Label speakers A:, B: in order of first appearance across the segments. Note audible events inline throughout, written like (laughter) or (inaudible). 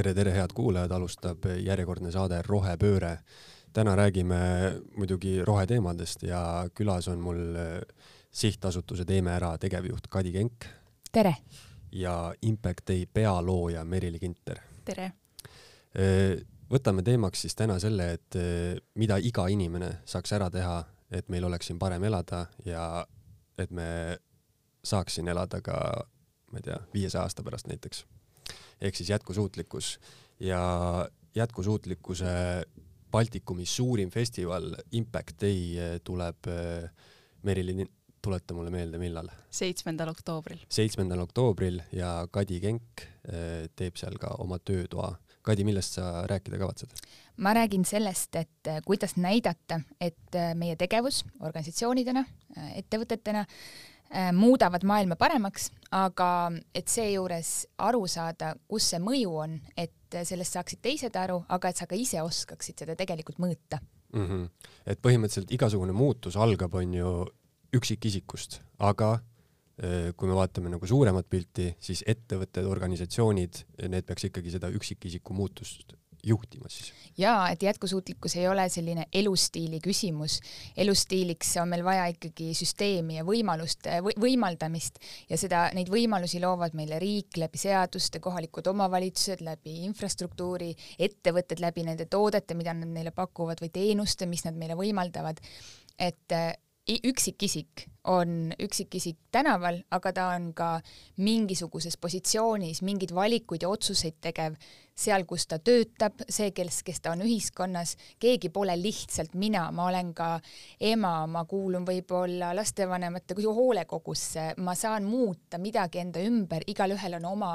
A: tere, tere, head kuulajad, alustab järjekordne saade Rohepööre. täna räägime muidugi roheteemadest ja külas on mul sihtasutuse Teeme Ära tegevjuht Kadi Kenk.
B: tere!
A: ja Impact Day pealooja Merili Kinter.
B: tere!
A: võtame teemaks siis täna selle, et mida iga inimene saaks ära teha, et meil oleks siin parem elada ja et me saaks siin elada ka, ma ei tea, viiesaja aasta pärast näiteks ehk siis jätkusuutlikkus ja jätkusuutlikkuse Baltikumi suurim festival Impact Day eh, tuleb, eh, Merilin, tuleta mulle meelde, millal?
B: seitsmendal oktoobril.
A: seitsmendal oktoobril ja Kadi Kenk eh, teeb seal ka oma töötoa. Kadi, millest sa rääkida kavatsed?
B: ma räägin sellest, et kuidas näidata, et meie tegevus organisatsioonidena, ettevõtetena muudavad maailma paremaks, aga et seejuures aru saada, kus see mõju on, et sellest saaksid teised aru, aga et sa ka ise oskaksid seda tegelikult mõõta
A: mm. -hmm. et põhimõtteliselt igasugune muutus algab, on ju üksikisikust, aga äh, kui me vaatame nagu suuremat pilti, siis ettevõtted, organisatsioonid, need peaks ikkagi seda üksikisiku muutust juhtimas siis?
B: jaa, et jätkusuutlikkus ei ole selline elustiili küsimus. elustiiliks on meil vaja ikkagi süsteemi ja võimalust või,, võimaldamist ja seda, neid võimalusi loovad meile riik läbi seaduste, kohalikud omavalitsused läbi infrastruktuuri, ettevõtted läbi nende toodete, mida nad meile pakuvad või teenuste, mis nad meile võimaldavad. et üksikisik on üksikisik tänaval, aga ta on ka mingisuguses positsioonis mingeid valikuid ja otsuseid tegev. Seal, kus ta töötab, see, kes, kes ta on ühiskonnas, keegi pole lihtsalt mina, ma olen ka ema, ma kuulun võib-olla lastevanemate hoolekogusse, ma saan muuta midagi enda ümber, igalühel on oma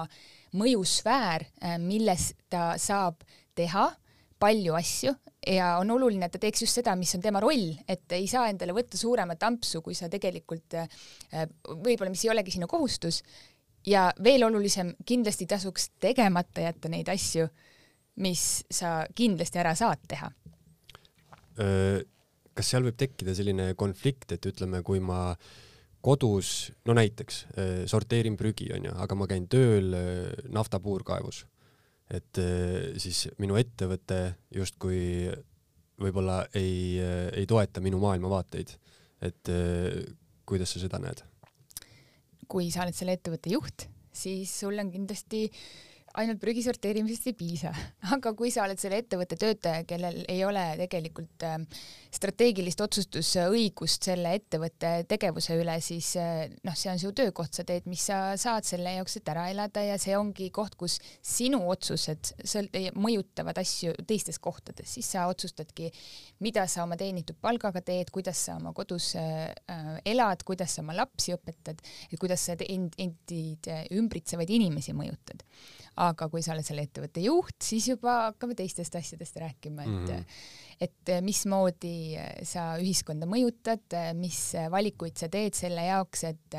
B: mõjusfäär, milles ta saab teha palju asju ja on oluline, et ta teeks just seda, mis on tema roll, et ei saa endale võtta suuremat ampsu, kui sa tegelikult äh, võib-olla, mis ei olegi sinu kohustus. ja veel olulisem, kindlasti tasuks tegemata jätta neid asju, mis sa kindlasti ära saad teha.
A: kas seal võib tekkida selline konflikt, et ütleme, kui ma kodus, no näiteks sorteerin prügi, onju, aga ma käin tööl naftapuurkaevus et eh, siis minu ettevõte justkui võib-olla ei, eh, ei toeta minu maailmavaateid. et eh, kuidas sa seda näed?
B: kui sa oled selle ettevõtte juht, siis sul on kindlasti ainult prügi sorteerimisest ei piisa, (laughs) aga kui sa oled selle ettevõtte töötaja, kellel ei ole tegelikult äh, strateegilist otsustusõigust selle ettevõtte tegevuse üle, siis eh, noh, see on su töökoht, sa teed, mis sa saad selle jaoks, et ära elada ja see ongi koht, kus sinu otsused mõjutavad asju teistes kohtades, siis sa otsustadki, mida sa oma teenitud palgaga teed, kuidas sa oma kodus äh, elad, kuidas sa oma lapsi õpetad, et kuidas sa end, endid ümbritsevaid inimesi mõjutad. Aga kui sa oled selle ettevõtte juht, siis juba hakkame teistest asjadest rääkima, et mm -hmm et eh, mismoodi eh, sa ühiskonda mõjutad, eh, mis valikuid sa teed selle jaoks, et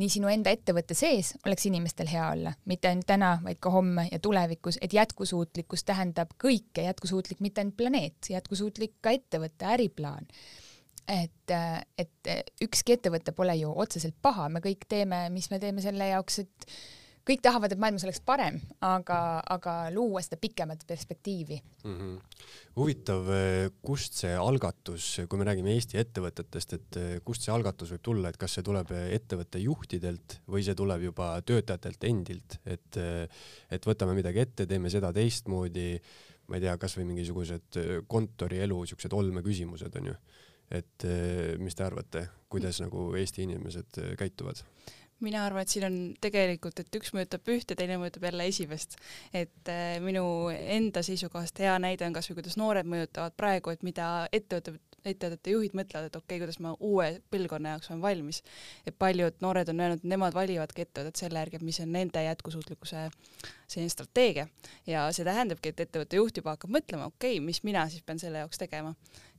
B: nii sinu enda ettevõtte sees oleks inimestel hea olla, mitte ainult täna, vaid ka homme ja tulevikus, et jätkusuutlikkus tähendab kõike, jätkusuutlik mitte ainult planeet, jätkusuutlik ka ettevõtte äriplaan. Et, et ükski ettevõte pole ju otseselt paha, me kõik teeme, mis me teeme selle jaoks, et kõik tahavad, et maailmas oleks parem, aga, aga luua seda pikemat perspektiivi mm.
A: -hmm. huvitav, kust see algatus, kui me räägime Eesti ettevõtetest, et kust see algatus võib tulla, et kas see tuleb ettevõtte juhtidelt või see tuleb juba töötajatelt endilt, et, et võtame midagi ette, teeme seda teistmoodi, ma ei tea, kasvõi mingisugused kontorielu siuksed olmeküsimused onju. et mis te arvate, kuidas nagu Eesti inimesed käituvad?
C: Mina arvan, et siin on tegelikult, et üks mõjutab ühte, teine mõjutab jälle esimest. et äh, minu enda seisukohast hea näide on kasvõi kuidas noored mõjutavad praegu, et mida ettevõtted ettevõtete juhid mõtlevad, et okei okay,, kuidas ma uue põlvkonna jaoks olen valmis. et paljud noored on öelnud, nemad valivadki ettevõtet selle järgi, et mis on nende jätkusuutlikkuse selline strateegia ja see tähendabki, et ettevõtte juht juba hakkab mõtlema, okei okay,, mis mina siis pean selle jaoks tegema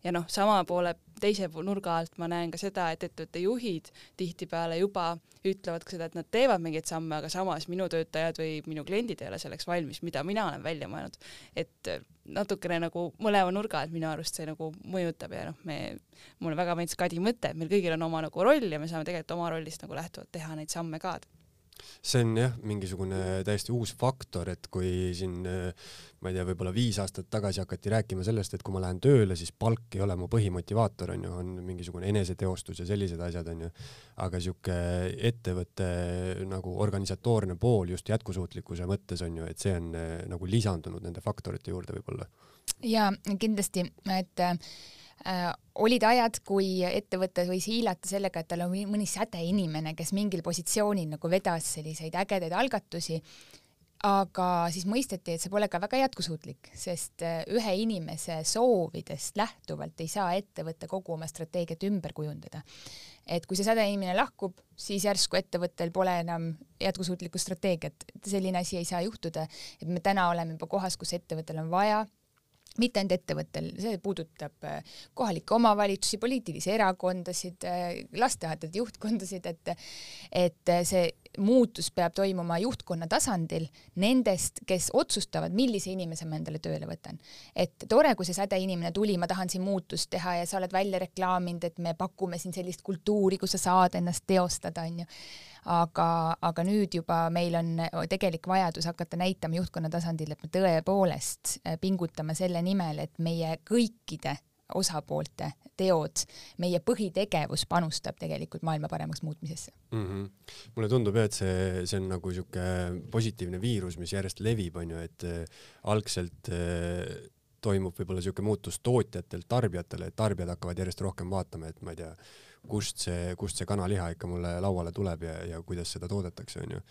C: ja noh, sama poole teise nurga alt ma näen ka seda, et ettevõtte juhid tihtipeale juba ütlevad ka seda, et nad teevad mingeid samme, aga samas minu töötajad või minu kliendid ei ole selleks valmis, mida mina olen välja mõelnud. et natukene nagu mõlema nurga alt minu arust see nagu mõjutab ja noh, me, mulle väga meeldis Kadi mõte, et meil kõigil on oma nagu roll ja me saame tegelikult oma rollist nagu lähtuvalt teha neid samme ka
A: see on jah, mingisugune täiesti uus faktor, et kui siin ma ei tea, võib-olla viis aastat tagasi hakati rääkima sellest, et kui ma lähen tööle, siis palk ei ole mu põhimotivaator, onju, on mingisugune eneseteostus ja sellised asjad, onju. aga sihuke ettevõtte nagu organisatoorne pool just jätkusuutlikkuse mõttes onju, et see on nagu lisandunud nende faktorite juurde võib-olla.
B: ja kindlasti, et äh, olid ajad, kui ettevõte võis hiilata sellega, et tal on mõni sädeinimene, kes mingil positsioonil nagu vedas selliseid ägedaid algatusi aga siis mõisteti, et see pole ka väga jätkusuutlik, sest äh, ühe inimese soovidest lähtuvalt ei saa ettevõte kogu oma strateegiat ümber kujundada. et kui see sädeinimene lahkub, siis järsku ettevõttel pole enam jätkusuutlikku strateegiat, selline asi ei saa juhtuda, et me täna oleme juba kohas, kus ettevõttel on vaja mitte ainult ettevõttel, see puudutab äh, kohalikke omavalitsusi, poliitilisi erakondasid, äh, lasteaedade juhtkondasid, et et see muutus peab toimuma juhtkonna tasandil nendest, kes otsustavad, millise inimese ma endale tööle võtan. et tore, kui see sädeinimene tuli, ma tahan siin muutust teha ja sa oled välja reklaaminud, et me pakume siin sellist kultuuri, kus sa saad ennast teostada, onju. aga, aga nüüd juba meil on tegelik vajadus hakata näitama juhtkonna tasandil, et me tõepoolest pingutame selle nimel, et meie kõikide osapoolte teod, meie põhitegevus panustab tegelikult maailma paremaks muutmisesse
A: mm. -hmm. mulle tundub jah, et see, see on nagu sihuke positiivne viirus, mis järjest levib, onju, et äh, algselt äh, toimub võib-olla sihuke muutus tootjatelt tarbijatele, et tarbijad hakkavad järjest rohkem vaatama, et ma ei tea, kust see, kust see kanaliha ikka mulle lauale tuleb ja, ja kuidas seda toodetakse, onju.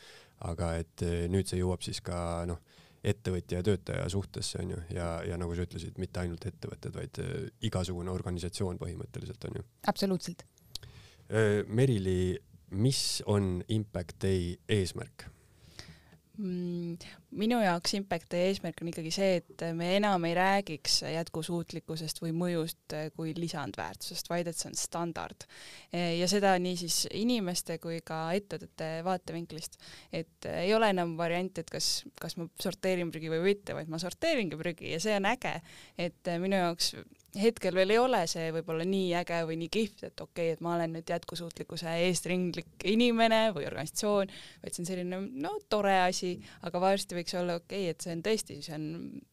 A: aga et äh, nüüd see jõuab siis ka noh ettevõtja ja töötaja suhtesse onju ja, ja nagu sa ütlesid, mitte ainult ettevõtted, vaid äh, igasugune organisatsioon põhimõtteliselt onju.
B: absoluutselt.
A: Äh, Merili, mis on Impact Day eesmärk?
C: Mm, minu jaoks Impacti eesmärk on ikkagi see, et me enam ei räägiks jätkusuutlikkusest või mõjust kui lisandväärtusest, vaid et see on standard. ja seda nii siis inimeste kui ka ettevõtete vaatevinklist. et ei ole enam varianti, et kas, kas ma sorteerin prügi või mitte, vaid ma sorteeringi prügi ja see on äge. et minu jaoks hetkel veel ei ole see võib-olla nii äge või nii kihvt, et okei okay,, et ma olen nüüd jätkusuutlikkuse eestringlik inimene või organisatsioon, vaid see on selline no tore asi, aga varsti võiks olla okei okay,, et see on tõesti, see on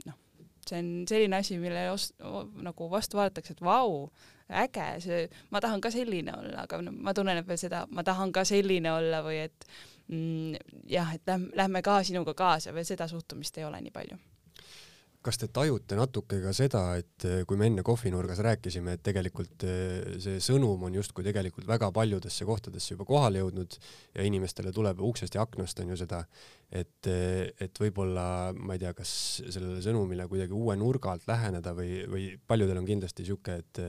C: noh, see on selline asi, mille os-, nagu vastu vaadatakse, et vau, äge, see, ma tahan ka selline olla, aga no ma tunnen veel seda, ma tahan ka selline olla või et mm, jah, et lähme, lähme ka sinuga kaasa, veel seda suhtumist ei ole nii palju.
A: Kas te tajute natuke ka seda, et eh, kui me enne kohvinurgas rääkisime, et tegelikult eh, see sõnum on justkui tegelikult väga paljudesse kohtadesse juba kohale jõudnud ja inimestele tuleb uksest ja aknast on ju seda, et, et võib-olla ma ei tea, kas sellele sõnumile kuidagi uue nurga alt läheneda või, või paljudel on kindlasti sihuke, et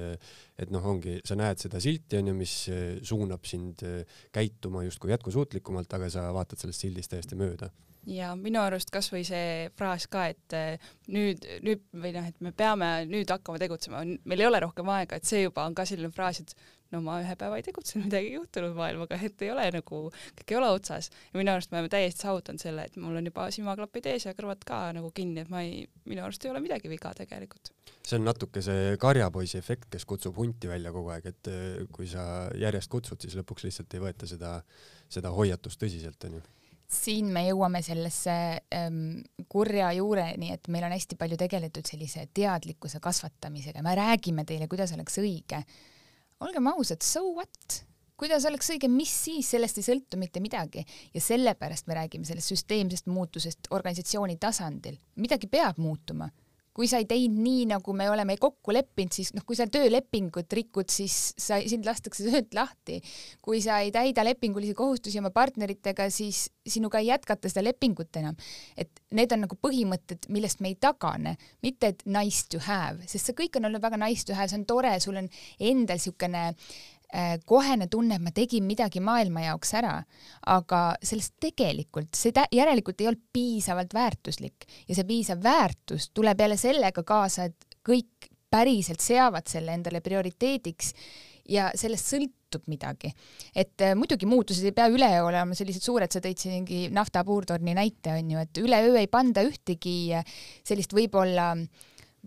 A: et noh, ongi, sa näed seda silti onju, mis suunab sind käituma justkui jätkusuutlikumalt, aga sa vaatad sellest sildist täiesti mööda
C: ja minu arust kasvõi see fraas ka, et eh, nüüd, nüüd või noh, et me peame nüüd hakkama tegutsema, meil ei ole rohkem aega, et see juba on ka selline fraas, et no ma ühe päeva ei tegutsenud, (laughs) midagi ei juhtunud maailmaga, et ei ole nagu, kõik ei ole otsas. ja minu arust me oleme täiesti saavutanud selle, et mul on juba silmaklapid ees ja kõrvad ka nagu kinni, et ma ei, minu arust ei ole midagi viga tegelikult.
A: see on natuke see karjapoisi efekt, kes kutsub hunti välja kogu aeg, et eh, kui sa järjest kutsud, siis lõpuks lihtsalt ei võeta seda, seda hoiatust tõsiselt, onju
B: siin me jõuame sellesse ähm, kurja juureni, et meil on hästi palju tegeletud sellise teadlikkuse kasvatamisega, me räägime teile, kuidas oleks õige. olgem ausad, so what? kuidas oleks õige, mis siis, sellest ei sõltu mitte midagi ja sellepärast me räägime sellest süsteemsest muutusest organisatsiooni tasandil. midagi peab muutuma kui sa ei teinud nii, nagu me oleme kokku leppinud, siis noh, kui sa töölepingut rikud, siis sa, sind lastakse töölt lahti. kui sa ei täida lepingulisi kohustusi oma partneritega, siis sinuga ei jätkata seda lepingut enam. et need on nagu põhimõtted, millest me ei tagane, mitte et nice to have, sest see kõik on olnud väga nice to have, see on tore, sul on endal niisugune Äh, kohene tunne, et ma tegin midagi maailma jaoks ära, aga sellest tegelikult, see järelikult ei olnud piisavalt väärtuslik ja see piisav väärtus tuleb jälle sellega kaasa, et kõik päriselt seavad selle endale prioriteediks ja sellest sõltub midagi. et äh, muidugi muutused ei pea üleöö olema sellised suured, sa tõid siin mingi nafta puurtorni näite onju, et üleöö ei panda ühtegi äh, sellist võib-olla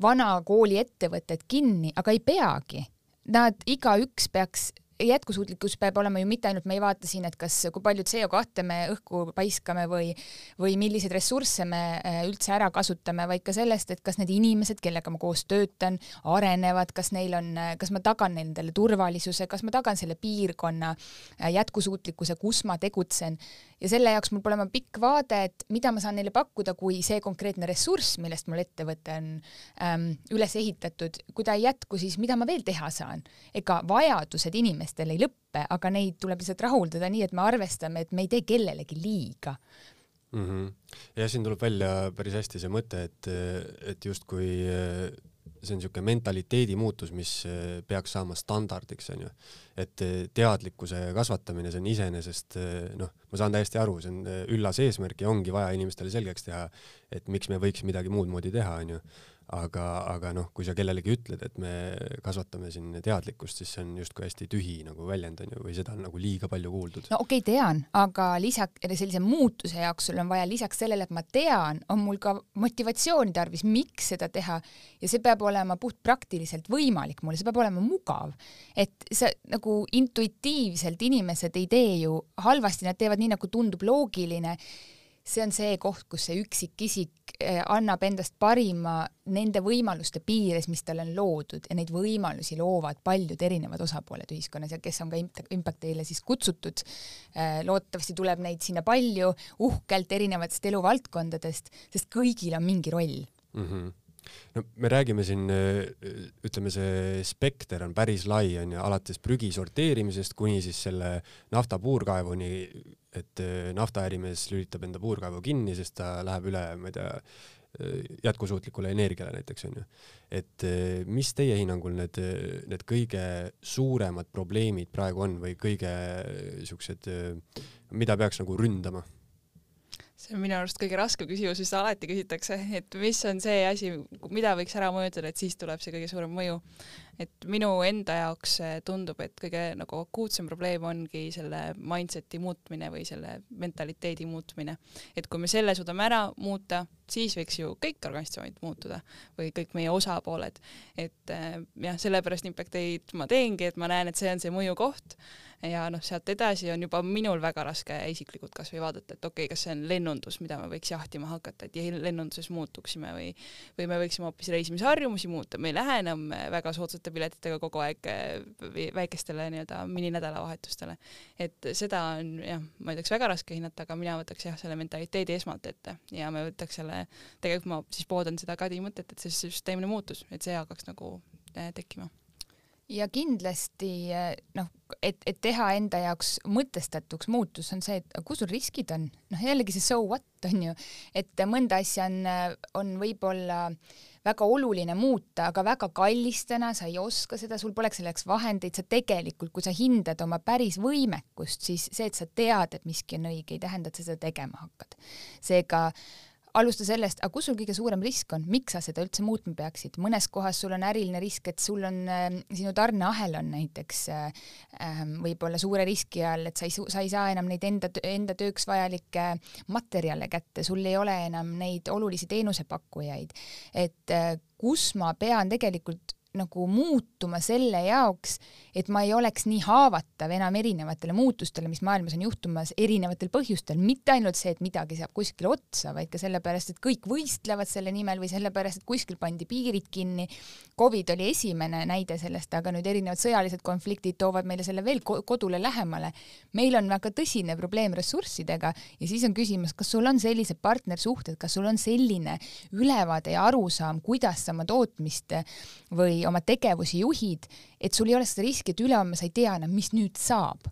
B: vana kooli ettevõtet kinni, aga ei peagi nad igaüks peaks jätkusuutlikkus peab olema ju mitte ainult, me ei vaata siin, et kas, kui palju CO2 me õhku paiskame või, või milliseid ressursse me äh, üldse ära kasutame, vaid ka sellest, et kas need inimesed, kellega ma koos töötan, arenevad, kas neil on, kas ma tagan nendele turvalisuse, kas ma tagan selle piirkonna äh, jätkusuutlikkuse, kus ma tegutsen ja selle jaoks mul peab olema pikk vaade, et mida ma saan neile pakkuda, kui see konkreetne ressurss, millest mul ettevõte on ähm, üles ehitatud, kui ta ei jätku, siis mida ma veel teha saan? ega vajadused inimestel ei lõppe, aga neid tuleb lihtsalt rahuldada nii, et me arvestame, et me ei tee kellelegi liiga
A: mm. -hmm. ja siin tuleb välja päris hästi see mõte, et, et justkui see on niisugune mentaliteedi muutus, mis eh, peaks saama standardiks, onju. et eh, teadlikkuse kasvatamine, see on iseenesest eh, noh, ma saan täiesti aru, see on üllas eesmärk ja ongi vaja inimestele selgeks teha, et miks me võiks midagi muud moodi teha, onju aga, aga noh, kui sa kellelegi ütled, et me kasvatame siin teadlikkust, siis see on justkui hästi tühi nagu väljend on ju, või seda on nagu liiga palju kuuldud.
B: no okei okay,, tean, aga lisaks sellise muutuse jaoks sul on vaja lisaks sellele, et ma tean, on mul ka motivatsiooni tarvis, miks seda teha ja see peab olema puhtpraktiliselt võimalik mulle, see peab olema mugav. et see nagu intuitiivselt inimesed ei tee ju halvasti, nad teevad nii, nagu tundub loogiline see on see koht, kus see üksikisik eh, annab endast parima nende võimaluste piires, mis talle on loodud ja neid võimalusi loovad paljud erinevad osapooled ühiskonnas ja kes on ka Impact Day'le siis kutsutud. Eh, loodetavasti tuleb neid sinna palju uhkelt erinevatest eluvaldkondadest, sest kõigil on mingi roll mm.
A: -hmm no me räägime siin, ütleme, see spekter on päris lai, on ju, alates prügi sorteerimisest kuni siis selle nafta puurkaevuni et äh, naftaärimees lülitab enda puurkaevu kinni, sest ta läheb üle, ma ei tea, äh, jätkusuutlikule energiale näiteks onju. et äh, mis teie hinnangul need, need kõige suuremad probleemid praegu on või kõige siuksed, mida peaks nagu ründama?
C: see on minu arust kõige raskem küsimus, mis alati küsitakse, et mis on see asi, mida võiks ära mõjutada, et siis tuleb see kõige suurem mõju et minu enda jaoks tundub, et kõige nagu akuutsem probleem ongi selle mindset'i muutmine või selle mentaliteedi muutmine. et kui me selle suudame ära muuta, siis võiks ju kõik organisatsioonid muutuda või kõik meie osapooled. et eh, jah, sellepärast Impact Aid ma teengi, et ma näen, et see on see mõjukoht ja noh, sealt edasi on juba minul väga raske isiklikult kasvõi vaadata, et okei okay,, kas see on lennundus, mida me võiks jahtima hakata, et lennunduses muutuksime või, või me võiksime hoopis reisimisharjumusi muuta, me ei lähe enam väga soodsate piletitega kogu aeg eh, väikestele nii-öelda mininädalavahetustele. et seda on jah, ma ütleks väga raske hinnata, aga mina võtaks jah, selle mentaliteedi esmalt ette ja me võtaks selle, tegelikult ma siis pooldan seda Kadi mõtet, et see süsteemne muutus, et see hakkaks nagu eh, tekkima
B: ja kindlasti eh, noh, et, et teha enda jaoks mõtestatuks muutus, on see, et kus sul riskid on, noh jällegi see so what (laughs) on ju, et mõnda asja on, on võib-olla väga oluline muuta, aga väga kallis täna, sa ei oska seda, sul poleks selleks vahendeid, sa tegelikult, kui sa hindad oma päris võimekust, siis see, et sa tead, et miski on õige, ei tähenda, et sa seda tegema hakkad. seega alusta sellest, aga kus sul kõige suurem risk on, miks sa seda üldse muutma peaksid, mõnes kohas sul on äriline risk, et sul on äh,, sinu tarneahel on näiteks äh, ähm, võib-olla suure riski all, et sa ei, sa ei saa enam neid enda, enda tööks vajalikke materjale kätte, sul ei ole enam neid olulisi teenusepakkujaid, et äh, kus ma pean tegelikult nagu muutuma selle jaoks, et ma ei oleks nii haavatav enam erinevatele muutustele, mis maailmas on juhtumas erinevatel põhjustel, mitte ainult see, et midagi saab kuskile otsa, vaid ka sellepärast, et kõik võistlevad selle nimel või sellepärast, et kuskil pandi piirid kinni. Covid oli esimene näide sellest, aga nüüd erinevad sõjalised konfliktid toovad meile selle veel kodule lähemale. meil on väga tõsine probleem ressurssidega ja siis on küsimus, kas sul on sellised partnersuhted, kas sul on selline ülevaade ja arusaam, kuidas sa oma tootmist või oma tegevusi juhid, et sul ei ole seda riski, et ülehomme sa ei tea enam, mis nüüd saab.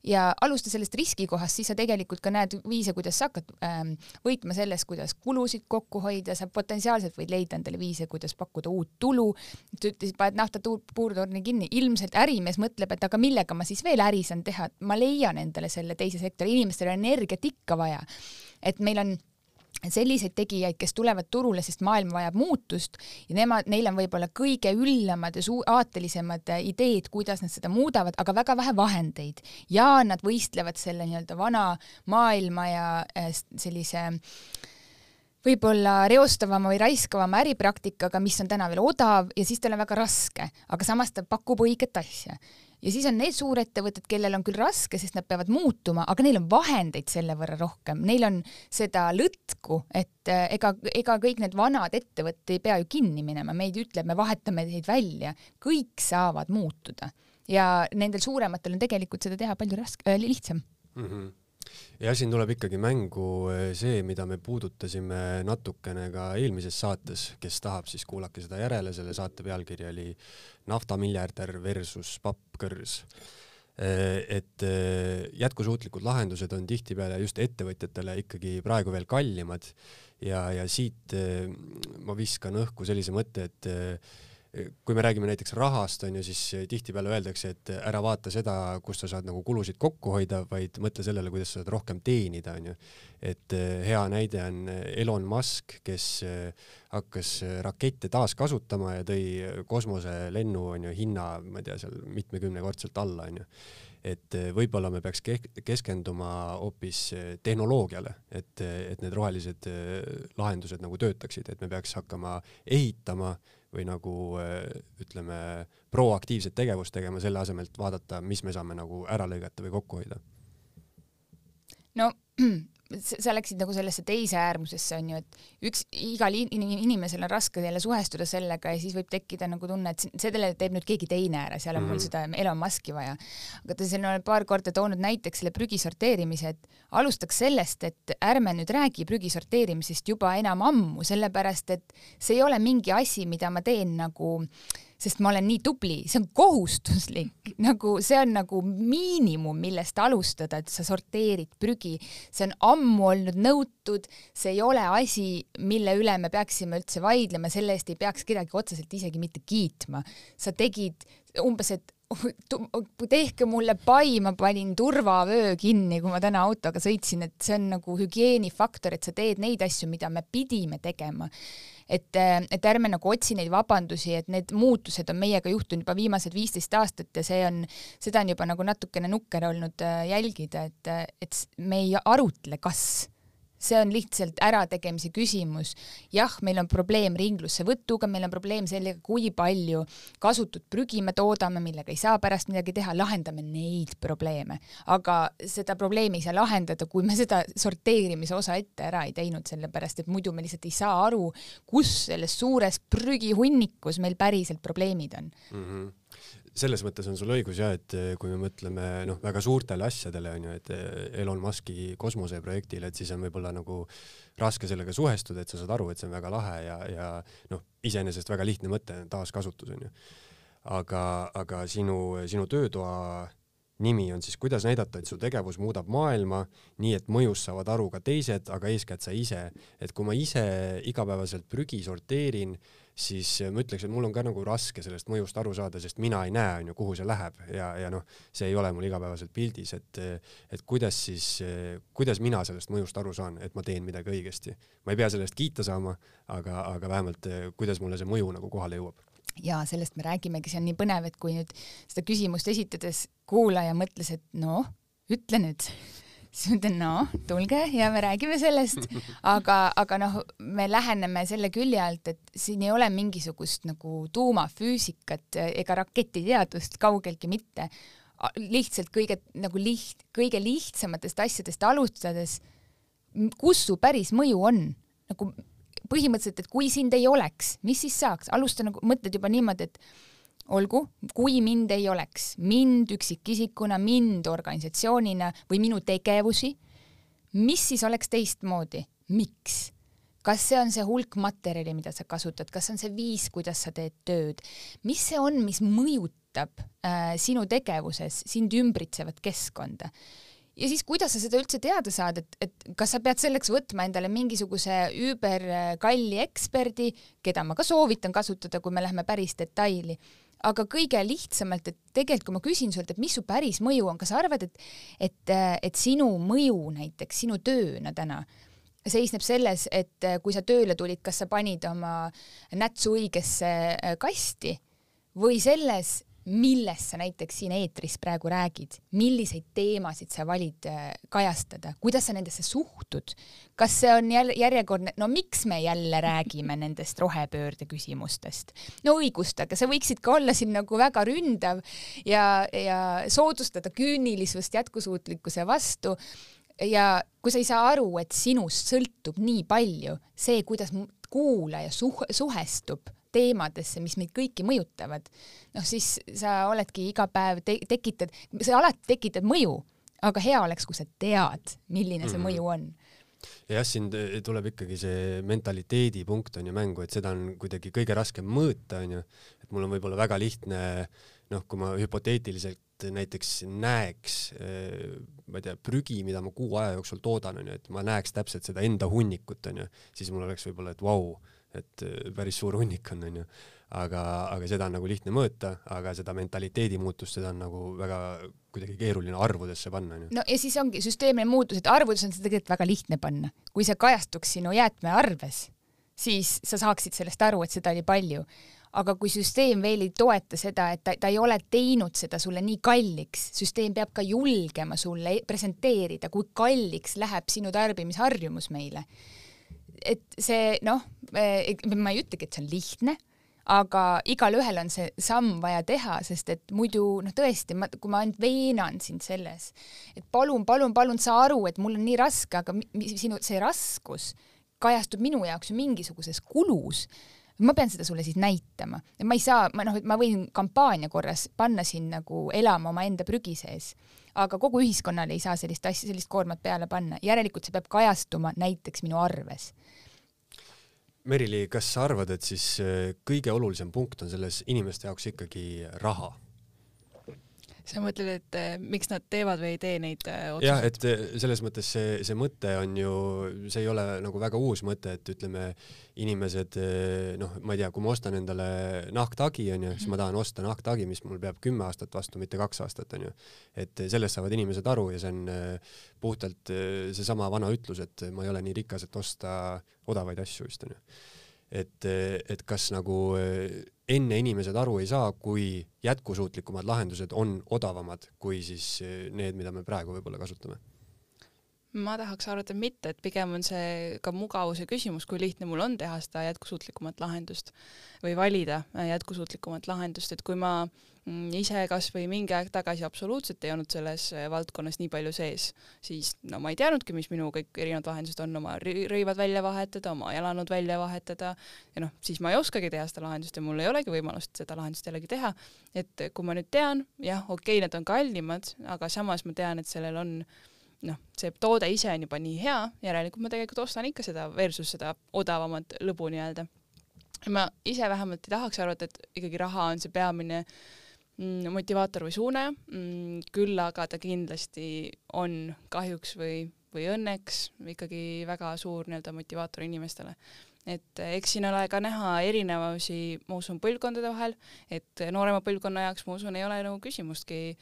B: Ja alusta sellest riskikohast, siis sa tegelikult ka näed viise, kuidas sa hakkad ähm, võitma selles, kuidas kulusid kokku hoida, sa potentsiaalselt võid leida endale viise, kuidas pakkuda uut tulu. sa ütlesid, paned nafta puurtorni kinni, ilmselt ärimees mõtleb, et aga millega ma siis veel äri saan teha, ma leian endale selle teise sektori, inimestel on energiat ikka vaja. et meil on selliseid tegijaid, kes tulevad turule, sest maailm vajab muutust ja nemad, neil on võib-olla kõige üllamad ja suu-, aatelisemad ideed, kuidas nad seda muudavad, aga väga vähe vahendeid. Ja nad võistlevad selle nii-öelda vana maailma ja äh, sellise võib-olla reostavama või raiskavama äripraktikaga, mis on täna veel odav ja siis tal on väga raske, aga samas ta pakub õiget asja ja siis on need suurettevõtted, kellel on küll raske, sest nad peavad muutuma, aga neil on vahendeid selle võrra rohkem, neil on seda lõtku, et äh, ega, ega kõik need vanad ettevõtted ei pea ju kinni minema, meid ütleb, me vahetame teid välja, kõik saavad muutuda. Ja nendel suurematel on tegelikult seda teha palju raske äh,, lihtsam. Mm.
A: -hmm ja siin tuleb ikkagi mängu äh, see, mida me puudutasime natukene ka eelmises saates, kes tahab, siis kuulake seda järele, selle saate pealkiri oli naftamiljardär versus pappkõrs. Äh, et äh, jätkusuutlikud lahendused on tihtipeale just ettevõtjatele ikkagi praegu veel kallimad. Ja, ja siit ma viskan õhku sellise mõtte, et kui me räägime näiteks rahast, on ju, siis tihtipeale öeldakse, et ära vaata seda, kust sa saad nagu kulusid kokku hoida, vaid mõtle sellele, kuidas sa saad rohkem teenida, on ju. et eh, hea näide on Elon Musk, kes eh, hakkas rakette taaskasutama ja tõi kosmoselennu, on ju, hinna, ma ei tea, seal mitmekümnekordselt alla, on ju et eh, võib-olla me peaks keskenduma hoopis tehnoloogiale, et, et need rohelised lahendused nagu töötaksid, et me peaks hakkama ehitama või nagu äh, ütleme, proaktiivset tegevust tegema selle asemel, et vaadata, mis me saame nagu ära lõigata või kokku hoida?
B: no sa läksid nagu sellesse teise äärmusesse onju, et üks, igal inimesel on raske jälle suhestuda sellega ja siis võib tekkida nagu tunne, et selle teeb nüüd keegi teine ära, seal on mm -hmm. mul mhm. seda Elon Musk'i vaja. aga ta siin on paar korda toonud näiteks selle prügi sorteerimise, et alustaks sellest, et ärme nüüd räägi prügi sorteerimisest juba enam ammu, sellepärast et see ei ole mingi asi, mida ma teen nagu äh, sest ma olen nii tubli, see on kohustuslik, nagu see on nagu miinimum, millest alustada, et sa sorteerid prügi, see on ammu olnud nõutud, see ei ole asi, mille üle me peaksime üldse vaidlema, selle eest ei peaks kedagi otseselt isegi mitte kiitma. sa tegid umbes, et tehke mulle pai, ma panin turvavöö kinni, kui ma täna autoga sõitsin, et see on nagu hügieenifaktor, et sa teed neid asju, mida me pidime tegema et, et ärme nagu otsi neid vabandusi, et need muutused on meiega juhtunud juba viimased viisteist aastat ja see on, seda on juba nagu natukene nukker olnud äh, jälgida, et, et me ei arutle, kas see on lihtsalt ärategemise küsimus. jah, meil on probleem ringlussevõtuga, meil on probleem sellega, kui palju kasutut prügi me toodame, millega ei saa pärast midagi teha, lahendame neid probleeme. aga seda probleemi ei saa lahendada, kui me seda sorteerimise osa ette ära ei teinud, sellepärast et muidu me lihtsalt ei saa aru, kus selles suures prügihunnikus meil päriselt probleemid on mm.
A: -hmm selles mõttes on sul õigus jah, et eh, kui me mõtleme noh, väga suurtele asjadele onju, et eh, Elon Musk'i kosmoseprojektile, et siis on võib-olla nagu raske sellega suhestuda, et sa saad aru, et see on väga lahe ja, ja noh, iseenesest väga lihtne mõte, taaskasutus onju. aga, aga sinu, sinu töötoa nimi on siis kuidas näidata, et su tegevus muudab maailma nii, et mõjust saavad aru ka teised, aga eeskätt sa ise. et kui ma ise igapäevaselt prügi sorteerin siis ma ütleks, et mul on ka nagu raske sellest mõjust aru saada, sest mina ei näe, on ju, kuhu see läheb. Ja, ja noh, see ei ole mul igapäevaselt pildis, et, et kuidas siis, kuidas mina sellest mõjust aru saan, et ma teen midagi õigesti. ma ei pea selle eest kiita saama, aga, aga vähemalt kuidas mulle see mõju nagu kohale jõuab.
B: Ja sellest me räägimegi, see on nii põnev, et kui nüüd seda küsimust esitades kuulaja mõtles, et noh, ütle nüüd siis ma ütlen, no tulge ja me räägime sellest, aga, aga noh, me läheneme selle külje alt, et siin ei ole mingisugust nagu tuumafüüsikat ega raketiteadust kaugeltki mitte. lihtsalt kõige nagu liht-, kõige lihtsamatest asjadest alustades, kus su päris mõju on, nagu põhimõtteliselt, et kui sind ei oleks, mis siis saaks, alusta nagu, mõtled juba niimoodi, et olgu, kui mind ei oleks, mind üksikisikuna, mind organisatsioonina või minu tegevusi, mis siis oleks teistmoodi, miks? kas see on see hulk materjali, mida sa kasutad, kas on see viis, kuidas sa teed tööd, mis see on, mis mõjutab äh, sinu tegevuses sind ümbritsevat keskkonda? ja siis, kuidas sa seda üldse teada saad, et, et kas sa pead selleks võtma endale mingisuguse üüberkalli eksperdi, keda ma ka soovitan kasutada, kui me läheme päris detaili aga kõige lihtsamalt, et tegelikult kui ma küsin sult, et mis su päris mõju on, kas sa arvad, et, et, et sinu mõju näiteks sinu tööna täna seisneb selles, et kui sa tööle tulid, kas sa panid oma nätsu õigesse kasti või selles, millest sa näiteks siin eetris praegu räägid, milliseid teemasid sa valid äh, kajastada, kuidas sa nendesse suhtud, kas see on jälle järjekordne, no miks me jälle räägime (laughs) nendest rohepöörde küsimustest? no õigustage, sa võiksid ka olla siin nagu väga ründav ja, ja soodustada küünilisust jätkusuutlikkuse vastu ja kui sa ei saa aru, et sinust sõltub nii palju see, kuidas kuulaja suh suhestub teemadesse, mis meid kõiki mõjutavad, noh siis sa oledki iga päev te tekitad, sa alati tekitad mõju, aga hea oleks, kui sa tead, milline see mm -hmm. mõju on.
A: Jah, siin tuleb ikkagi see mentaliteedi punkt on ju mängu, et seda on kuidagi kõige raskem mõõta, on ju, et mul on võib-olla väga lihtne noh, kui ma hüpoteetiliselt näiteks näeks, ma ei tea, prügi, mida ma kuu aja jooksul toodan, onju, et ma näeks täpselt seda enda hunnikut, onju, siis mul oleks võib-olla, et vau wow,, et äh, päris suur hunnik on, onju. aga, aga seda on nagu lihtne mõõta, aga seda mentaliteedi muutust, seda on nagu väga kuidagi keeruline arvudesse panna, onju.
B: no ja siis ongi süsteemne muutus, et arvudes on seda tegelikult väga lihtne panna. kui see kajastuks sinu jäätmearves, siis sa saaksid sellest aru, et seda oli palju aga kui süsteem veel ei toeta seda, et ta, ta ei ole teinud seda sulle nii kalliks, süsteem peab ka julgema sulle presenteerida, kui kalliks läheb sinu tarbimisharjumus meile et see noh, ma ei ütlegi, et see on lihtne, aga igalühel on see samm vaja teha, sest et muidu noh, tõesti, ma, kui ma ainult veenan sind selles, et palun, palun, palun saa aru, et mul on nii raske, aga sinu see raskus kajastub minu jaoks ju mingisuguses kulus. Ma pean seda sulle siis näitama, ma ei saa, ma noh, ma võin kampaania korras panna sind nagu elama omaenda prügi sees, aga kogu ühiskonnale ei saa sellist asja, sellist koormat peale panna, järelikult see peab kajastuma näiteks minu arves
A: Merili, kas sa arvad, et siis äh, kõige olulisem punkt on selles inimeste jaoks ikkagi raha?
C: Sa mõtled, et eh, miks nad teevad või ei tee neid eh, otsuseid?
A: jah, et eh, selles mõttes see, see mõte on ju, see ei ole nagu väga uus mõte, et ütleme, inimesed noh, ma ei tea, kui ma ostan endale nahktagi onju, siis ma tahan osta nahktagi, mis mul peab kümme aastat vastu, mitte kaks aastat onju. et sellest saavad inimesed aru ja see on puhtalt seesama vana ütlus, et ma ei ole nii rikas, et osta odavaid asju vist onju et, et kas nagu eh, enne inimesed aru ei saa, kui jätkusuutlikumad lahendused on odavamad kui siis eh, need, mida me praegu võib-olla kasutame?
C: Ma tahaks arvata mitte, et pigem on see ka mugavuse küsimus, kui lihtne mul on teha seda jätkusuutlikumat lahendust või valida äh, jätkusuutlikumat lahendust, et kui ma mm, ise kasvõi mingi aeg tagasi absoluutselt ei olnud selles äh, valdkonnas nii palju sees, siis no ma ei teadnudki, mis minu kõik erinevad lahendused on, oma rõivad välja vahetada, oma jalanõud välja vahetada ja noh, siis ma ei oskagi teha seda lahendust ja mul ei olegi võimalust seda lahendust jällegi teha. et kui ma nüüd tean, jah, okei okay,, need on kallimad, aga samas ma tean, et sellel on noh, see toode ise on juba nii hea, järelikult ma tegelikult ostan ikka seda versus seda odavamat lõbu nii-öelda. ma ise vähemalt ei tahaks arvata, et ikkagi raha on see peamine mm, motivaator või suunaja. Mm,, küll aga ta kindlasti on kahjuks või, või õnneks ikkagi väga suur nii-öelda motivaator inimestele. Et eks siin ole ka näha erinevusi, ma usun, põlvkondade vahel, et noorema põlvkonna jaoks ma usun, ei ole nagu küsimustki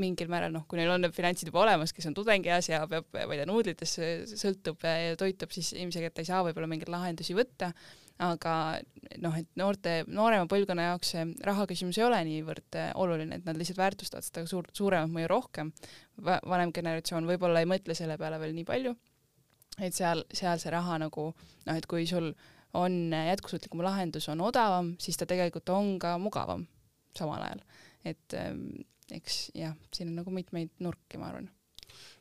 C: mingil määral noh, kui neil on need finantsid juba olemas, kes on tudengieas ja peab, ma ei tea, nuudlitesse sõltub ja toitub, siis ilmselgelt ei saa võib-olla mingeid lahendusi võtta, aga noh, et noorte, noorema põlvkonna jaoks see raha küsimus ei ole niivõrd äh, oluline, et nad lihtsalt väärtustavad seda suurt, suuremat mõju rohkem. vanem generatsioon võib-olla ei mõtle selle peale veel nii palju, et seal, seal see raha nagu noh, et kui sul on jätkusuutlikum lahendus, on odavam, siis ta tegelikult on ka mugavam samal ajal. et ähm, eks jah, siin on nagu mitmeid nurki, ma arvan.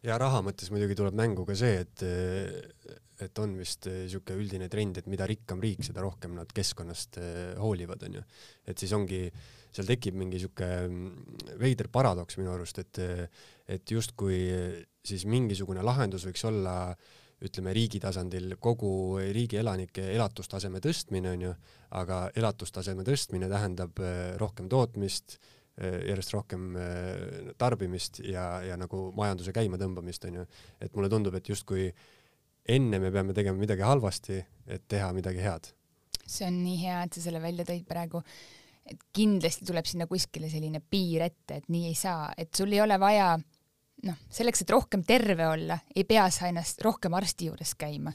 A: Ja raha mõttes muidugi tuleb mängu ka see, et, et on vist niisugune üldine trend, et mida rikkam riik, seda rohkem nad keskkonnast eh, hoolivad, onju. et siis ongi, seal tekib mingi niisugune mm, veider paradoks minu arust, et, et justkui siis mingisugune lahendus võiks olla ütleme riigi tasandil kogu riigi elanike elatustaseme tõstmine onju, aga elatustaseme tõstmine tähendab eh, rohkem tootmist järjest rohkem äh, tarbimist ja, ja nagu majanduse käimatõmbamist, onju. et mulle tundub, et justkui enne me peame tegema midagi halvasti, et teha midagi head.
B: see on nii hea, et sa selle välja tõid praegu. et kindlasti tuleb sinna kuskile selline piir ette, et nii ei saa, et sul ei ole vaja noh, selleks, et rohkem terve olla, ei pea sa ennast rohkem arsti juures käima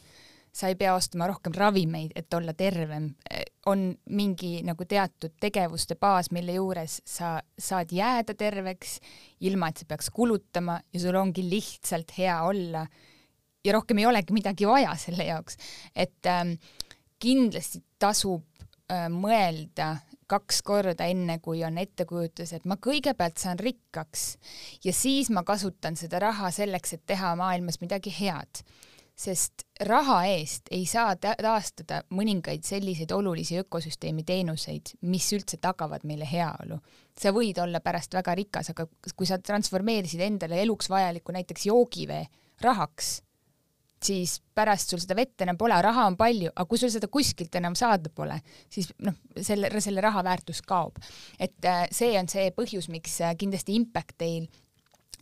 B: sa ei pea ostma rohkem ravimeid, et olla tervem. on mingi nagu teatud tegevuste baas, mille juures sa saad jääda terveks, ilma et sa peaks kulutama ja sul ongi lihtsalt hea olla. ja rohkem ei olegi midagi vaja selle jaoks, et ähm, kindlasti tasub äh, mõelda kaks korda, enne kui on ettekujutus, et ma kõigepealt saan rikkaks ja siis ma kasutan seda raha selleks, et teha maailmas midagi head sest raha eest ei saa taastada mõningaid selliseid olulisi ökosüsteemi teenuseid, mis üldse tagavad meile heaolu. sa võid olla pärast väga rikas, aga kui sa transformeerisid endale eluks vajaliku näiteks joogivee rahaks, siis pärast sul seda vett enam pole, raha on palju, aga kui sul seda kuskilt enam saada pole, siis noh, selle, selle raha väärtus kaob. et äh, see on see põhjus, miks äh, kindlasti Impact Dail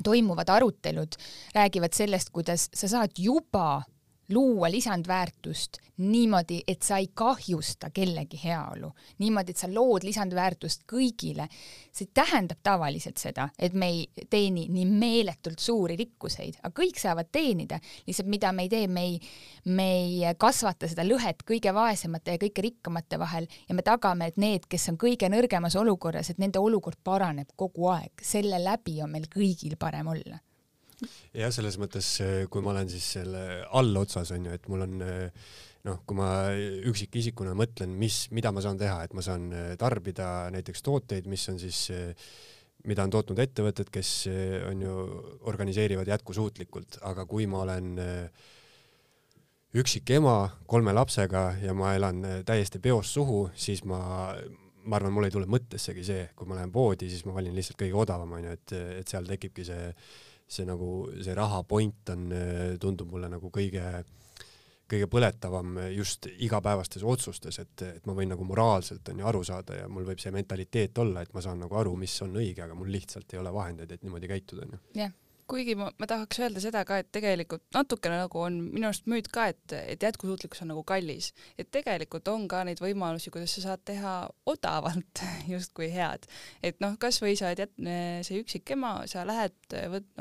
B: toimuvad arutelud räägivad sellest, kuidas sa saad juba luua lisandväärtust niimoodi, et sa ei kahjusta kellegi heaolu, niimoodi, et sa lood lisandväärtust kõigile. see tähendab tavaliselt seda, et me ei teeni nii meeletult suuri rikkuseid, aga kõik saavad teenida, lihtsalt mida me ei tee, me ei, me ei kasvata seda lõhet kõige vaesemate ja kõige rikkamate vahel ja me tagame, et need, kes on kõige nõrgemas olukorras, et nende olukord paraneb kogu aeg, selle läbi on meil kõigil parem olla
A: jah, selles mõttes, eh, kui ma olen siis selle allotsas onju, et mul on eh, noh, kui ma üksikisikuna mõtlen, mis, mida ma saan teha, et ma saan eh, tarbida näiteks tooteid, mis on siis, mida on tootnud ettevõtted, kes on ju, organiseerivad jätkusuutlikult, aga kui ma olen üksik ema kolme lapsega ja ma elan täiesti peost suhu, siis ma, ma arvan, mul ei tule mõttessegi see, kui ma lähen poodi, siis ma valin lihtsalt kõige odavam onju, et, et seal tekibki see see nagu, see raha point on, tundub mulle nagu kõige, kõige põletavam just igapäevastes otsustes, et, et ma võin nagu moraalselt on ju aru saada ja mul võib see mentaliteet olla, et ma saan nagu aru, mis on õige, aga mul lihtsalt ei ole vahendeid, et niimoodi käituda onju.
C: jah yeah kuigi ma, ma tahaks öelda seda ka, et tegelikult natukene nagu on minu arust müüt ka, et, et jätkusuutlikkus on nagu kallis, et tegelikult on ka neid võimalusi, kuidas sa saad teha odavalt (laughs) justkui head. et noh, kasvõi sa oled see üksik ema, sa lähed,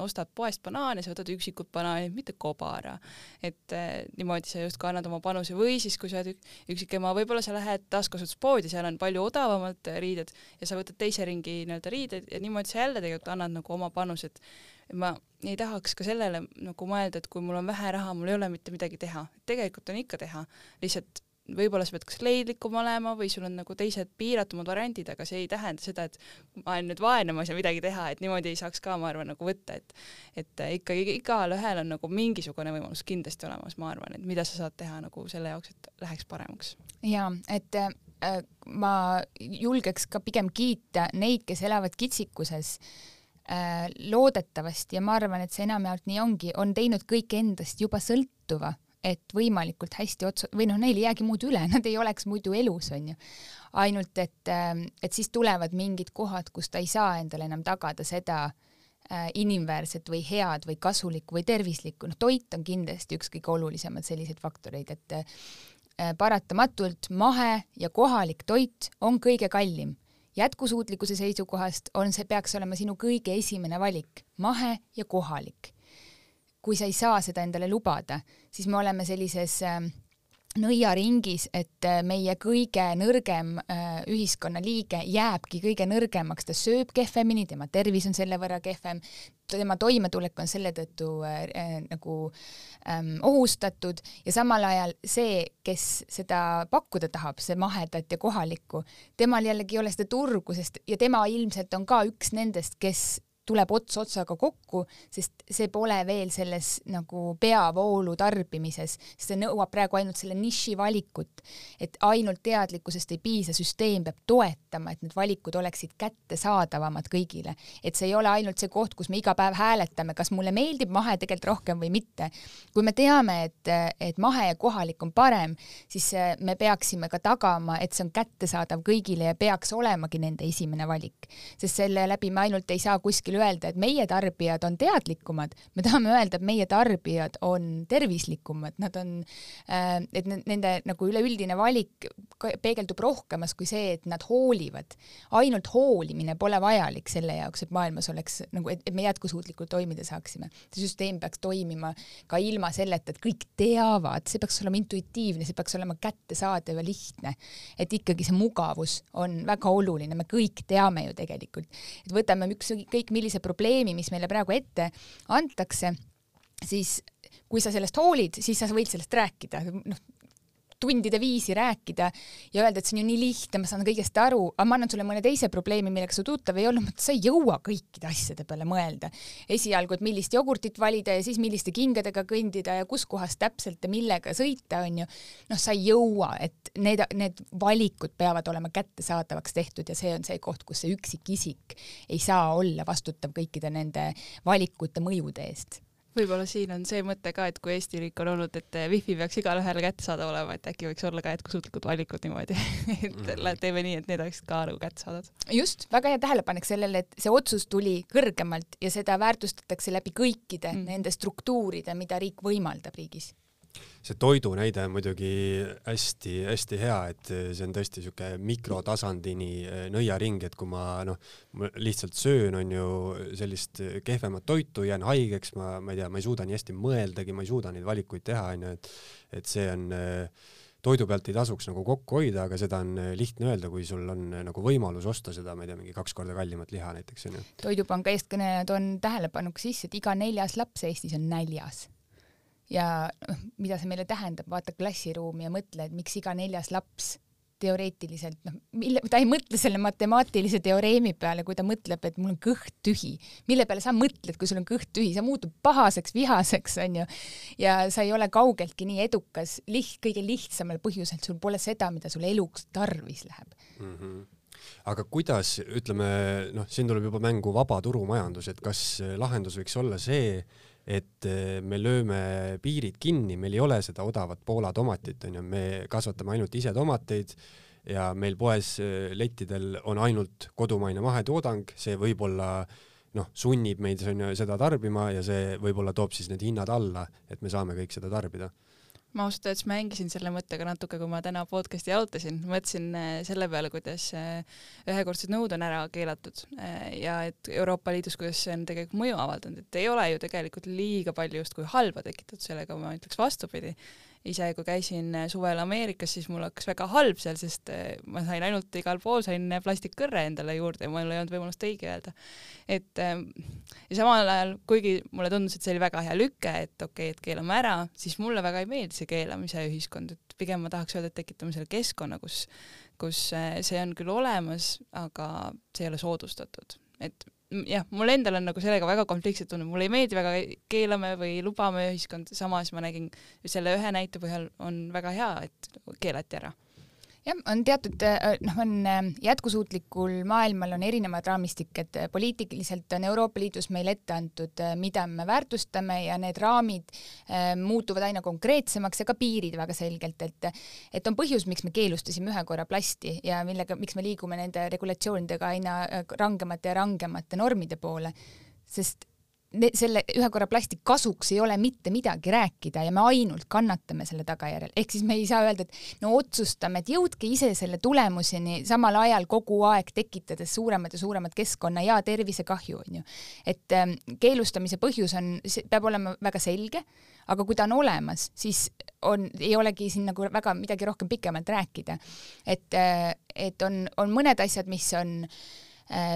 C: ostad poest banaane, sa võtad üksikut banaani, mitte kobara. et eh, niimoodi sa justkui annad oma panuse või siis, kui sa oled üksik ema, võib-olla sa lähed taaskasutuspoodi, seal on palju odavamad riided ja sa võtad teise ringi nii-öelda riided ja niimoodi sa jälle tegelikult annad nagu oma panused ma ei tahaks ka sellele nagu mõelda, et kui mul on vähe raha, mul ei ole mitte midagi teha. tegelikult on ikka teha, lihtsalt võib-olla sa pead kas leidlikum olema või sul on nagu teised piiratumad variandid, aga see ei tähenda seda, et ma olen nüüd vaene, ma ei saa midagi teha, et niimoodi ei saaks ka, ma arvan, nagu võtta, et et ikkagi igalühel on nagu mingisugune võimalus kindlasti olemas, ma arvan, et mida sa saad teha nagu selle jaoks, et läheks paremaks.
B: jaa, et äh, ma julgeks ka pigem kiita neid, kes elavad kitsikuses Äh, loodetavasti ja ma arvan, et see enamjaolt nii ongi, on teinud kõik endast juba sõltuva, et võimalikult hästi otsa- või noh, neil ei jäägi muud üle, (laughs) nad ei oleks muidu elus, onju. ainult et, ähm, et siis tulevad mingid kohad, kus ta ei saa endale enam tagada seda äh, inimväärset või head või kasulikku või tervislikku, noh, toit on kindlasti üks kõige olulisemaid selliseid faktoreid, et äh, paratamatult mahe ja kohalik toit on kõige kallim jätkusuutlikkuse seisukohast on see, peaks olema sinu kõige esimene valik, mahe ja kohalik. kui sa ei saa seda endale lubada, siis me oleme sellises äh, nõiaringis, et äh, meie kõige nõrgem äh, ühiskonnaliige jääbki kõige nõrgemaks, ta sööb kehvemini, tema tervis on selle võrra kehvem, tema toimetulek on selle tõttu äh, äh, nagu ähm, ohustatud ja samal ajal see, kes seda pakkuda tahab, see mahedat ja kohalikku, temal jällegi ei ole seda turgu, sest ja tema ilmselt on ka üks nendest, kes tuleb ots otsaga kokku, sest see pole veel selles nagu peavoolu tarbimises, see nõuab praegu ainult selle niši valikut, et ainult teadlikkusest ei piisa, süsteem peab toetama, et need valikud oleksid kättesaadavamad kõigile, et see ei ole ainult see koht, kus me iga päev hääletame, kas mulle meeldib mahe tegelikult rohkem või mitte. kui me teame, et, et mahe ja kohalik on parem, siis me peaksime ka tagama, et see on kättesaadav kõigile ja peaks olemagi nende esimene valik, sest selle läbi me ainult ei saa kuskil inimestele öelda, et meie tarbijad on teadlikumad, me tahame öelda, et meie tarbijad on tervislikumad, nad on, äh, et nende nagu üleüldine valik peegeldub rohkemas kui see, et nad hoolivad. ainult hoolimine pole vajalik selle jaoks, et maailmas oleks nagu, et me jätkusuutlikult toimida saaksime. see süsteem peaks toimima ka ilma selleta, et kõik teavad, see peaks olema intuitiivne, see peaks olema kättesaadav ja lihtne. et ikkagi see mugavus on väga oluline, me kõik teame ju tegelikult, et võtame ükskõik millise probleemi, mis meile praegu ette antakse, siis kui sa sellest hoolid, siis sa võid sellest rääkida, noh, tundide viisi rääkida ja öelda, et see on ju nii lihtne, ma saan kõigest aru, aga ma annan sulle mõne teise probleemi, millega sa tuttav ei olnud, sa ei jõua kõikide asjade peale mõelda. esialgu, et millist jogurtit valida ja siis milliste kingadega kõndida ja kus kohas täpselt ja millega sõita, onju. noh, sa ei jõua, et need, need valikud peavad olema kättesaadavaks tehtud ja see on see koht, kus see üksikisik ei saa olla vastutav kõikide nende valikute mõjude eest
C: võib-olla siin on see mõte ka, et kui Eesti riik on olnud, et wifi peaks igale ühele kättesaadav olema, et äkki võiks olla ka jätkusuutlikud valikud niimoodi (laughs) et mm. teeme nii, et need oleksid ka nagu kättesaadavad.
B: just, väga hea tähelepanek sellele, et see otsus tuli kõrgemalt ja seda väärtustatakse läbi kõikide mm. nende struktuuride, mida riik võimaldab riigis
A: see toidu näide on muidugi hästi-hästi hea, et see on tõesti sihuke mikrotasandini eh, nõiaring, et kui ma noh, lihtsalt söön, on ju sellist kehvemat toitu, jään haigeks, ma, ma ei tea, ma ei suuda nii hästi mõeldagi, ma ei suuda neid valikuid teha, onju, et et see on eh, toidu pealt ei tasuks nagu kokku hoida, aga seda on eh, lihtne öelda, kui sul on nagu võimalus osta seda, ma ei tea, mingi kaks korda kallimat liha näiteks onju.
B: toidupanga eestkõnelejad on tähelepanuks sisse, et iga neljas laps Eestis on näljas ja noh, mida see meile tähendab, vaata klassiruumi ja mõtle, et miks iga neljas laps teoreetiliselt noh, mille, ta ei mõtle selle matemaatilise teoreemi peale, kui ta mõtleb, et mul on kõht tühi. mille peale sa mõtled, kui sul on kõht tühi, sa muutud pahaseks, vihaseks, onju. ja sa ei ole kaugeltki nii edukas liht-, kõige lihtsamal põhjusel, sul pole seda, mida sul eluks tarvis läheb mm.
A: -hmm aga kuidas, ütleme noh, siin tuleb juba mängu vaba turumajandus, et kas lahendus võiks olla see, et eh, me lööme piirid kinni, meil ei ole seda odavat Poola tomatit, onju, me kasvatame ainult ise tomateid ja meil poes eh, lettidel on ainult kodumaine mahetoodang, see võib-olla noh, sunnib meid onju seda tarbima ja see võib-olla toob siis need hinnad alla, et me saame kõik seda tarbida
C: ma ausalt öeldes mängisin selle mõttega natuke, kui ma täna podcast'i jalutasin, mõtlesin äh, selle peale, kuidas äh, ühekordsed nõud on ära keelatud äh, ja et Euroopa Liidus, kuidas see on tegelikult mõju avaldanud, et ei ole ju tegelikult liiga palju justkui halba tekitatud sellega, ma ütleks vastupidi ise, kui käisin äh, suvel Ameerikas, siis mul hakkas väga halb seal, sest äh, ma sain ainult igal pool sain äh, plastikkõrre endale juurde ja mul ei olnud võimalust õige öelda. et ja samal ajal, kuigi mulle tundus, et see oli väga hea lüke, et okei okay,, et keelame ära, siis mulle väga ei meeldi see keelamise ühiskond, et pigem ma tahaks öelda, et tekitame selle keskkonna, kus kus see on küll olemas, aga see ei ole soodustatud, et jah, mul endal on nagu sellega väga konfliktsed tunded, mulle ei meeldi väga keelame või lubame ühiskond, samas ma nägin selle ühe näite põhjal on väga hea, et keelati ära
B: jah, on teatud äh, noh, on äh, jätkusuutlikul maailmal on erinevad raamistiked, poliitiliselt on Euroopa Liidus meil ette antud, äh, mida me väärtustame ja need raamid muutuvad aina konkreetsemaks ja ka piirid väga selgelt, et et on põhjus, miks me keelustasime ühe korra plasti ja millega, miks me liigume nende regulatsioonidega aina rangemate ja rangemate normide poole, sest selle ühe korra plasti kasuks ei ole mitte midagi rääkida ja me ainult kannatame selle tagajärjel, ehk siis me ei saa öelda, et no otsustame, et jõudke ise selle tulemuseni, samal ajal kogu aeg tekitades suuremat ja suuremat keskkonna ja tervisekahju, onju. et ähm, keelustamise põhjus on, peab olema väga selge, aga kui ta on olemas, siis on, ei olegi siin nagu väga midagi rohkem pikemalt rääkida. et, äh, et on, on mõned asjad, mis on äh,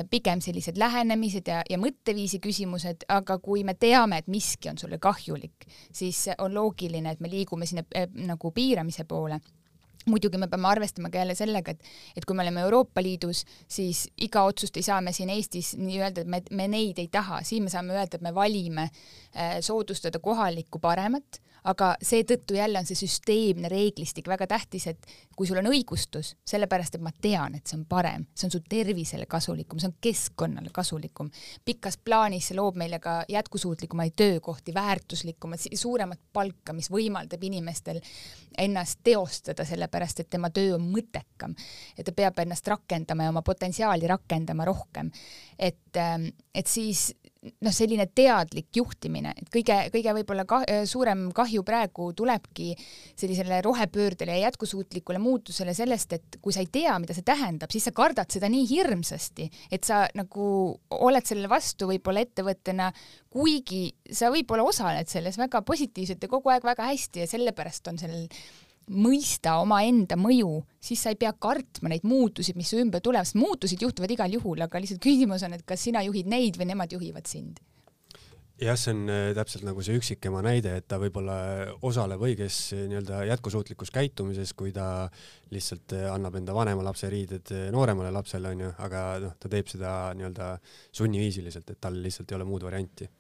B: pigem sellised lähenemised ja, ja mõtteviisi küsimused, aga kui me teame, et miski on sulle kahjulik, siis on loogiline, et me liigume sinna äh, nagu piiramise poole. Muidugi me peame arvestama ka jälle sellega, et, et kui me oleme Euroopa Liidus, siis iga otsust ei saa me siin Eestis nii-öelda, et me, me neid ei taha, siin me saame öelda, et me valime äh, soodustada kohalikku paremat aga seetõttu jälle on see süsteemne reeglistik väga tähtis, et kui sul on õigustus, sellepärast et ma tean, et see on parem, see on su tervisele kasulikum, see on keskkonnale kasulikum. pikas plaanis see loob meile ka jätkusuutlikumaid töökohti, väärtuslikumat, suuremat palka, mis võimaldab inimestel ennast teostada, sellepärast et tema töö on mõttekam ja ta peab ennast rakendama ja oma potentsiaali rakendama rohkem. et, et siis noh, selline teadlik juhtimine, et kõige, kõige võib-olla ka, suurem kahju praegu tulebki sellisele rohepöördele ja jätkusuutlikule muutusele sellest, et kui sa ei tea, mida see tähendab, siis sa kardad seda nii hirmsasti, et sa nagu oled sellele vastu võib-olla ettevõttena, kuigi sa võib-olla osaled selles väga positiivselt ja kogu aeg väga hästi ja sellepärast on sellel mõista omaenda mõju, siis sa ei pea kartma neid muutusi, mis su ümber tulevad, sest muutused juhtuvad igal juhul, aga lihtsalt küsimus on, et kas sina juhid neid või nemad juhivad sind.
A: jah, see on äh, täpselt nagu see üksikema näide, et ta võib-olla osaleb õiges äh, nii-öelda jätkusuutlikus käitumises, kui ta lihtsalt äh, annab enda vanema lapse riided nooremale lapsele, onju, aga noh, ta teeb seda nii-öelda sunniviisiliselt, et tal lihtsalt ei ole muud varianti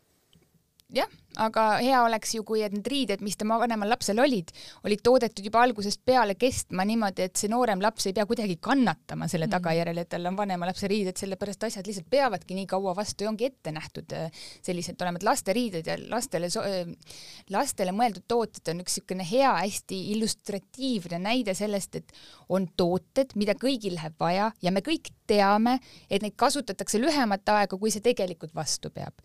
B: jah, aga hea oleks ju, kui need riided, mis tema vanemal lapsel olid, olid toodetud juba algusest peale kestma niimoodi, et see noorem laps ei pea kuidagi kannatama selle mm. tagajärjel, et tal on vanema lapse riided, sellepärast asjad lihtsalt peavadki nii kaua vastu ja ongi ette nähtud äh, sellised olema, et lasteriided ja lastele, äh, lastele mõeldud tooted on üks niisugune hea, hästi illustratiivne näide sellest, et on tooted, mida kõigil läheb vaja ja me kõik teame, et neid kasutatakse lühemat aega, kui see tegelikult vastu peab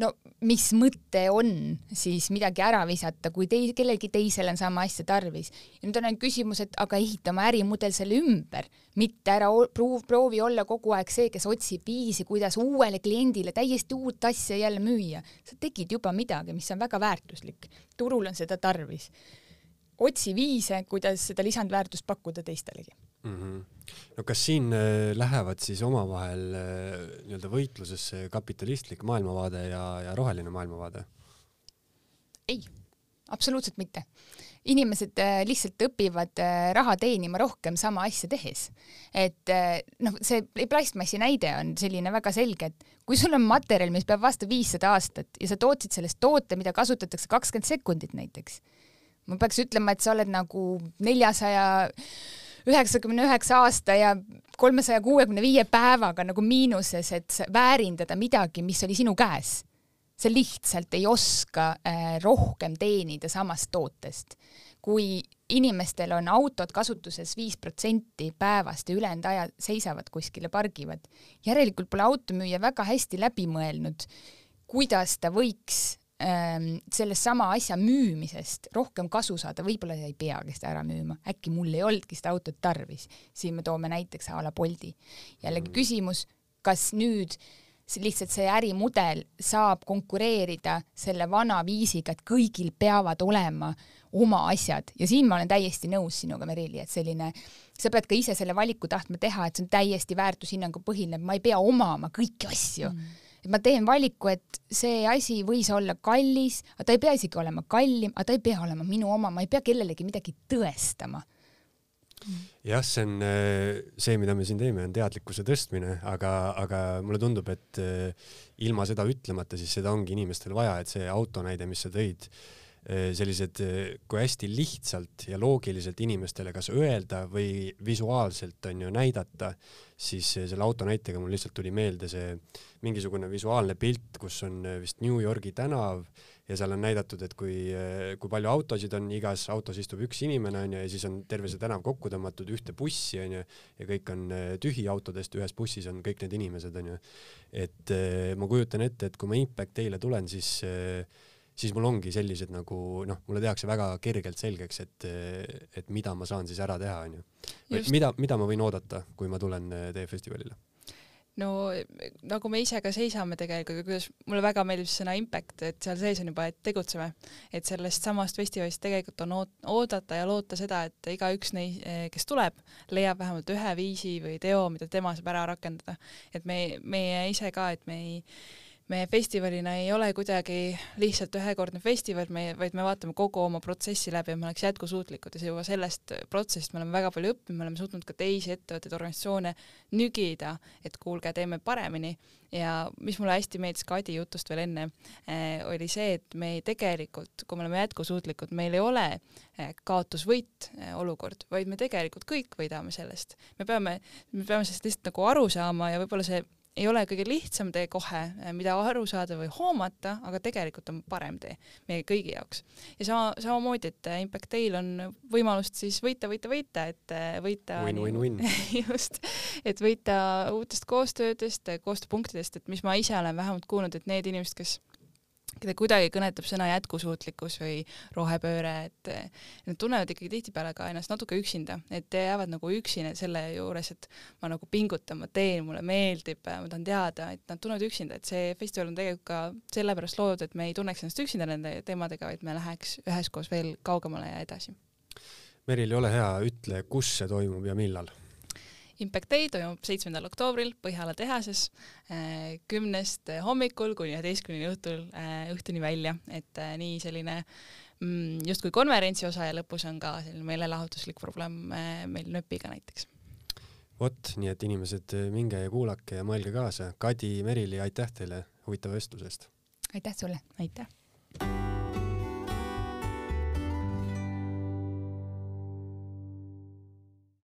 B: no mis mõte on siis midagi ära visata, kui tei-, kellelgi teisel on sama asja tarvis. ja nüüd on ainult küsimus, et aga ehita oma ärimudel selle ümber, mitte ära proov, proovi olla kogu aeg see, kes otsib viisi, kuidas uuele kliendile täiesti uut asja jälle müüa. sa tegid juba midagi, mis on väga väärtuslik. turul on seda tarvis. otsi viise, kuidas seda lisandväärtust pakkuda teistelegi mm.
A: -hmm. no kas siin äh, lähevad siis omavahel äh, nii-öelda võitlusesse kapitalistlik maailmavaade ja, ja roheline maailmavaade?
B: ei, absoluutselt mitte. inimesed äh, lihtsalt õpivad raha teenima rohkem sama asja tehes. et noh, see plastmassi näide on selline väga selge, et kui sul on materjal, mis peab vastu viissada aastat ja sa tootsid sellest toote, mida kasutatakse kakskümmend sekundit näiteks, ma peaks ütlema, et sa oled nagu neljasaja 400 üheksakümne üheksa aasta ja kolmesaja kuuekümne viie päevaga nagu miinuses, et väärindada midagi, mis oli sinu käes. sa lihtsalt ei oska äh, rohkem teenida samast tootest. kui inimestel on autod kasutuses viis protsenti päevast ja ülejäänud aja seisavad kuskil ja pargivad, järelikult pole automüüja väga hästi läbi mõelnud, kuidas ta võiks sellest sama asja müümisest rohkem kasu saada, võib-olla ei peagi seda ära müüma, äkki mul ei olnudki seda autot tarvis. siin me toome näiteks a la Boldi. jällegi mm. küsimus, kas nüüd lihtsalt see ärimudel saab konkureerida selle vana viisiga, et kõigil peavad olema oma asjad ja siin ma olen täiesti nõus sinuga, Merili, et selline, sa pead ka ise selle valiku tahtma teha, et see on täiesti väärtushinnangu põhine, ma ei pea omama kõiki asju mm ma teen valiku, et see asi võis olla kallis, aga ta ei pea isegi olema kallim, aga ta ei pea olema minu oma, ma ei pea kellelegi midagi tõestama.
A: Jah, see on äh, see, mida me siin teeme, on teadlikkuse tõstmine, aga, aga mulle tundub, et äh, ilma seda ütlemata, siis seda ongi inimestel vaja, et see auto näide, mis sa tõid, sellised, kui hästi lihtsalt ja loogiliselt inimestele kas öelda või visuaalselt on ju näidata, siis selle auto näitega mul lihtsalt tuli meelde see mingisugune visuaalne pilt, kus on äh, vist New Yorgi tänav ja seal on näidatud, et kui, äh, kui palju autosid on, igas autos istub üks inimene onju ja siis on terve see tänav kokku tõmmatud ühte bussi onju ja kõik on äh, tühi autodest, ühes bussis on kõik need inimesed onju. et ma kujutan ette, et kui ma Impact teile tulen, siis siis mul ongi sellised nagu noh, mulle tehakse väga kergelt selgeks, et, et mida ma saan siis ära teha, onju. mida, mida ma võin oodata, kui ma tulen teie festivalile
C: no nagu me ise ka seisame tegelikult, kuidas mulle väga meeldib see sõna impact, et seal sees on juba, et tegutseme, et sellest samast festivalist tegelikult on oodata ja loota seda, et igaüks neist, kes tuleb, leiab vähemalt ühe viisi või teo, mida tema saab ära rakendada. et me, meie ise ka, et me ei me festivalina ei ole kuidagi lihtsalt ühekordne festival, me, vaid me vaatame kogu oma protsessi läbi, et me oleks jätkusuutlikud ja see juba sellest protsessist me oleme väga palju õppinud, me oleme suutnud ka teisi ettevõtteid, organisatsioone nügida, et kuulge, teeme paremini ja mis mulle hästi meeldis Kadi jutust veel enne eh,, oli see, et me ei tegelikult, kui me oleme jätkusuutlikud, meil ei ole eh, kaotus-võit eh, olukord, vaid me tegelikult kõik võidame sellest. me peame, me peame sellest lihtsalt nagu aru saama ja võib-olla see ei ole kõige lihtsam tee kohe, mida aru saada või hoomata, aga tegelikult on parem tee meie kõigi jaoks. ja sama, samamoodi, et Impact Day'l on võimalust siis võita, võita, võita, et võita
A: win, win, win. (laughs)
C: just, et võita uutest koostöödest, koostööpunktidest, et mis ma ise olen vähemalt kuulnud, et need inimesed, kes keda kuidagi kõnetab sõna jätkusuutlikkus või rohepööre, et nad tunnevad ikkagi tihtipeale ka ennast natuke üksinda, et jäävad nagu üksi selle juures, et ma nagu pingutan, ma teen, mulle meeldib, ma tahan teada, et nad tunnevad üksinda, et see festival on tegelikult ka sellepärast loodud, et me ei tunneks ennast üksinda nende teemadega, vaid me läheks üheskoos veel kaugemale ja edasi.
A: Meril, ole hea, ütle, kus see toimub ja millal
C: Impact Day toimub seitsmendal oktoobril Põhjala tehases äh, kümnest hommikul kuni üheteistkümneni õhtul, äh, õhtuni välja, et nii selline mm, justkui konverentsi osa ja lõpus on ka selline meelelahutuslik probleem meil nööpiga näiteks.
A: vot, nii et inimesed, minge ja kuulake ja mõelge kaasa. Kadi, Merili, aitäh teile huvitava vestluse eest!
B: aitäh sulle!
C: aitäh!